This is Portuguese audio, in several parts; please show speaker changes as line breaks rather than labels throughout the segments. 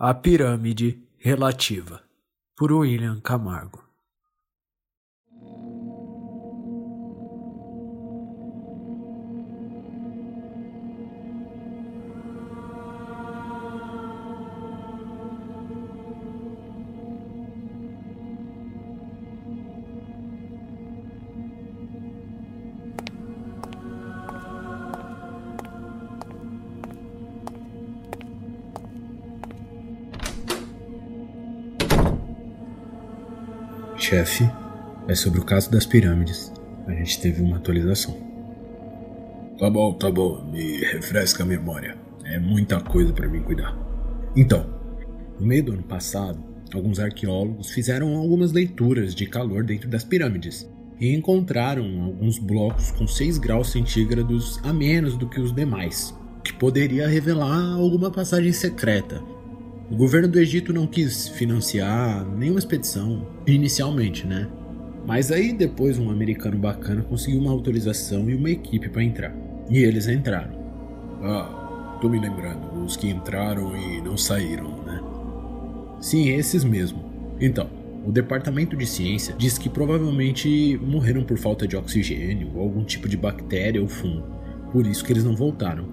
A Pirâmide Relativa, por William Camargo.
Chefe, é sobre o caso das pirâmides. A gente teve uma atualização.
Tá bom, tá bom. Me refresca a memória. É muita coisa para mim cuidar.
Então, no meio do ano passado, alguns arqueólogos fizeram algumas leituras de calor dentro das pirâmides e encontraram alguns blocos com 6 graus centígrados a menos do que os demais, que poderia revelar alguma passagem secreta o governo do Egito não quis financiar nenhuma expedição, inicialmente, né? Mas aí depois um americano bacana conseguiu uma autorização e uma equipe para entrar. E eles entraram.
Ah, tô me lembrando, os que entraram e não saíram, né?
Sim, esses mesmo. Então, o departamento de ciência diz que provavelmente morreram por falta de oxigênio ou algum tipo de bactéria ou fungo. Por isso que eles não voltaram.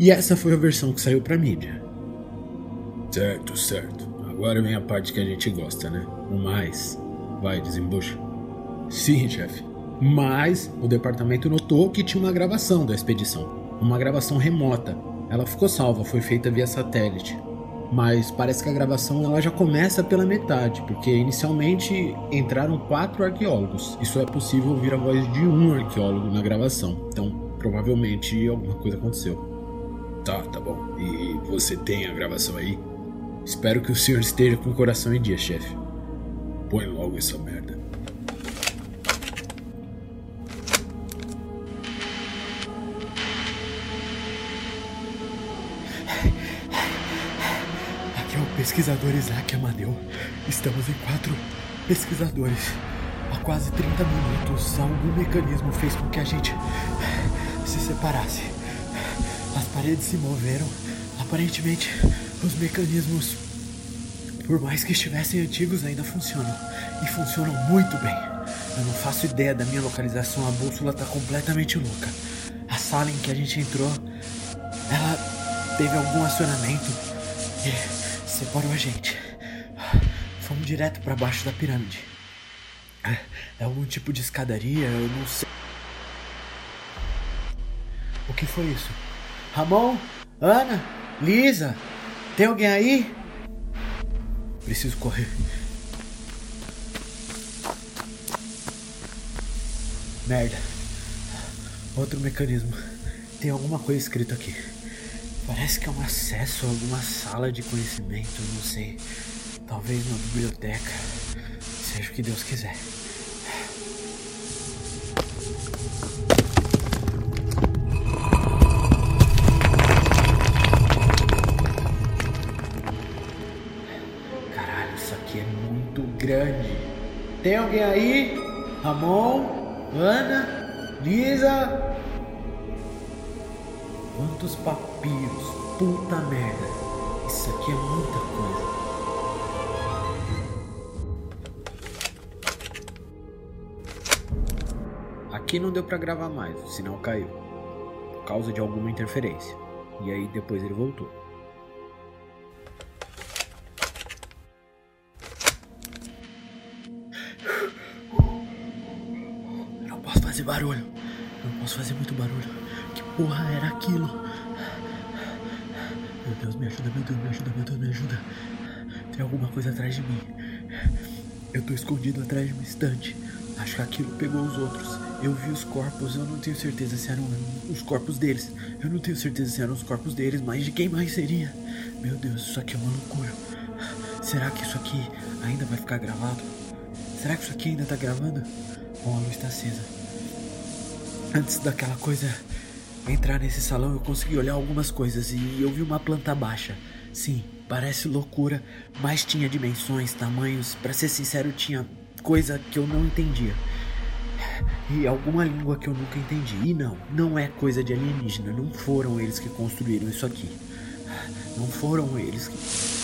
E essa foi a versão que saiu pra mídia.
Certo, certo. Agora vem a parte que a gente gosta, né? O mais. Vai, desembucha.
Sim, chefe. Mas o departamento notou que tinha uma gravação da expedição. Uma gravação remota. Ela ficou salva, foi feita via satélite. Mas parece que a gravação ela já começa pela metade, porque inicialmente entraram quatro arqueólogos. Isso é possível ouvir a voz de um arqueólogo na gravação. Então, provavelmente alguma coisa aconteceu.
Tá, tá bom. E você tem a gravação aí?
Espero que o senhor esteja com o coração em dia, chefe.
Põe logo essa merda.
Aqui é o pesquisador Isaac Amadeu. Estamos em quatro pesquisadores. Há quase 30 minutos, algum mecanismo fez com que a gente se separasse. As paredes se moveram. Aparentemente, os mecanismos, por mais que estivessem antigos, ainda funcionam. E funcionam muito bem. Eu não faço ideia da minha localização, a bússola tá completamente louca. A sala em que a gente entrou, ela teve algum acionamento e separou a gente. Fomos direto para baixo da pirâmide. É algum tipo de escadaria, eu não sei. O que foi isso? Ramon? Ana? Lisa? Tem alguém aí? Preciso correr. Merda. Outro mecanismo. Tem alguma coisa escrito aqui. Parece que é um acesso a alguma sala de conhecimento, não sei. Talvez uma biblioteca. Seja o que Deus quiser. Grande. Tem alguém aí? Ramon? Ana? Lisa? Quantos papiros? Puta merda. Isso aqui é muita coisa.
Aqui não deu para gravar mais, o sinal caiu. Por causa de alguma interferência. E aí depois ele voltou.
Fazer barulho. Não posso fazer muito barulho. Que porra era aquilo? Meu Deus, me ajuda, meu Deus, me ajuda, meu Deus, me ajuda. Tem alguma coisa atrás de mim. Eu tô escondido atrás de uma estante. Acho que aquilo pegou os outros. Eu vi os corpos, eu não tenho certeza se eram os corpos deles. Eu não tenho certeza se eram os corpos deles, mas de quem mais seria? Meu Deus, isso aqui é uma loucura. Será que isso aqui ainda vai ficar gravado? Será que isso aqui ainda tá gravando? Bom, a luz tá acesa. Antes daquela coisa entrar nesse salão, eu consegui olhar algumas coisas e eu vi uma planta baixa. Sim, parece loucura, mas tinha dimensões, tamanhos. Para ser sincero, tinha coisa que eu não entendia. E alguma língua que eu nunca entendi. E não, não é coisa de alienígena. Não foram eles que construíram isso aqui. Não foram eles que.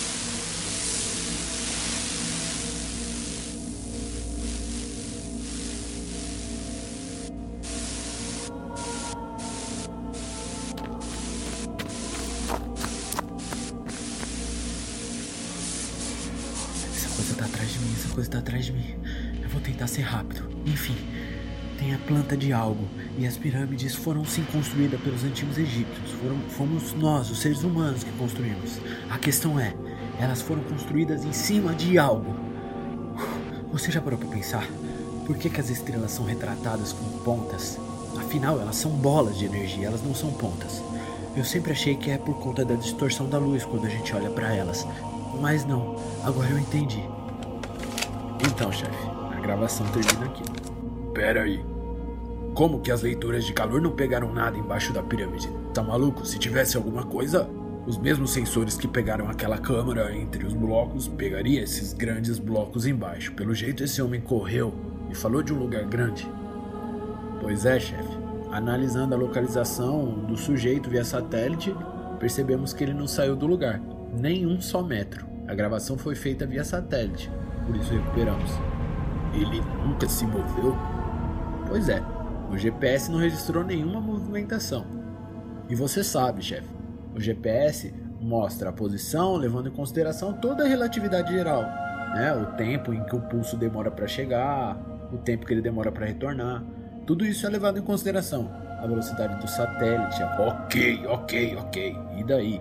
Atrás de mim, essa coisa tá atrás de mim. Eu vou tentar ser rápido. Enfim, tem a planta de algo e as pirâmides foram sim construídas pelos antigos egípcios. Foram, fomos nós, os seres humanos, que construímos. A questão é, elas foram construídas em cima de algo. Você já parou para pensar? Por que, que as estrelas são retratadas com pontas? Afinal, elas são bolas de energia, elas não são pontas. Eu sempre achei que é por conta da distorção da luz quando a gente olha para elas. Mas não, agora eu entendi.
Então, chefe, a gravação termina aqui. Pera aí. Como que as leituras de calor não pegaram nada embaixo da pirâmide? Tá maluco? Se tivesse alguma coisa, os mesmos sensores que pegaram aquela câmera entre os blocos pegaria esses grandes blocos embaixo. Pelo jeito esse homem correu e falou de um lugar grande. Pois é, chefe. Analisando a localização do sujeito via satélite, percebemos que ele não saiu do lugar, nem um só metro. A gravação foi feita via satélite, por isso recuperamos. Ele nunca se moveu? Pois é, o GPS não registrou nenhuma movimentação. E você sabe, chefe, o GPS mostra a posição levando em consideração toda a relatividade geral, né? O tempo em que o pulso demora para chegar, o tempo que ele demora para retornar. Tudo isso é levado em consideração. A velocidade do satélite. Ok, ok, ok. E daí?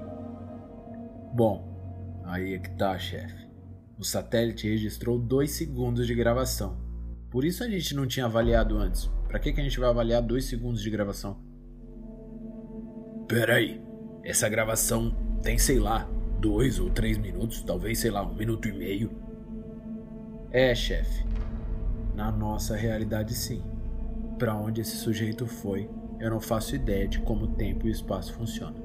Bom, aí é que tá, chefe. O satélite registrou 2 segundos de gravação. Por isso a gente não tinha avaliado antes. Para que, que a gente vai avaliar 2 segundos de gravação? Peraí, essa gravação tem, sei lá, dois ou três minutos, talvez, sei lá, um minuto e meio. É, chefe. Na nossa realidade, sim para onde esse sujeito foi, eu não faço ideia de como o tempo e o espaço funcionam.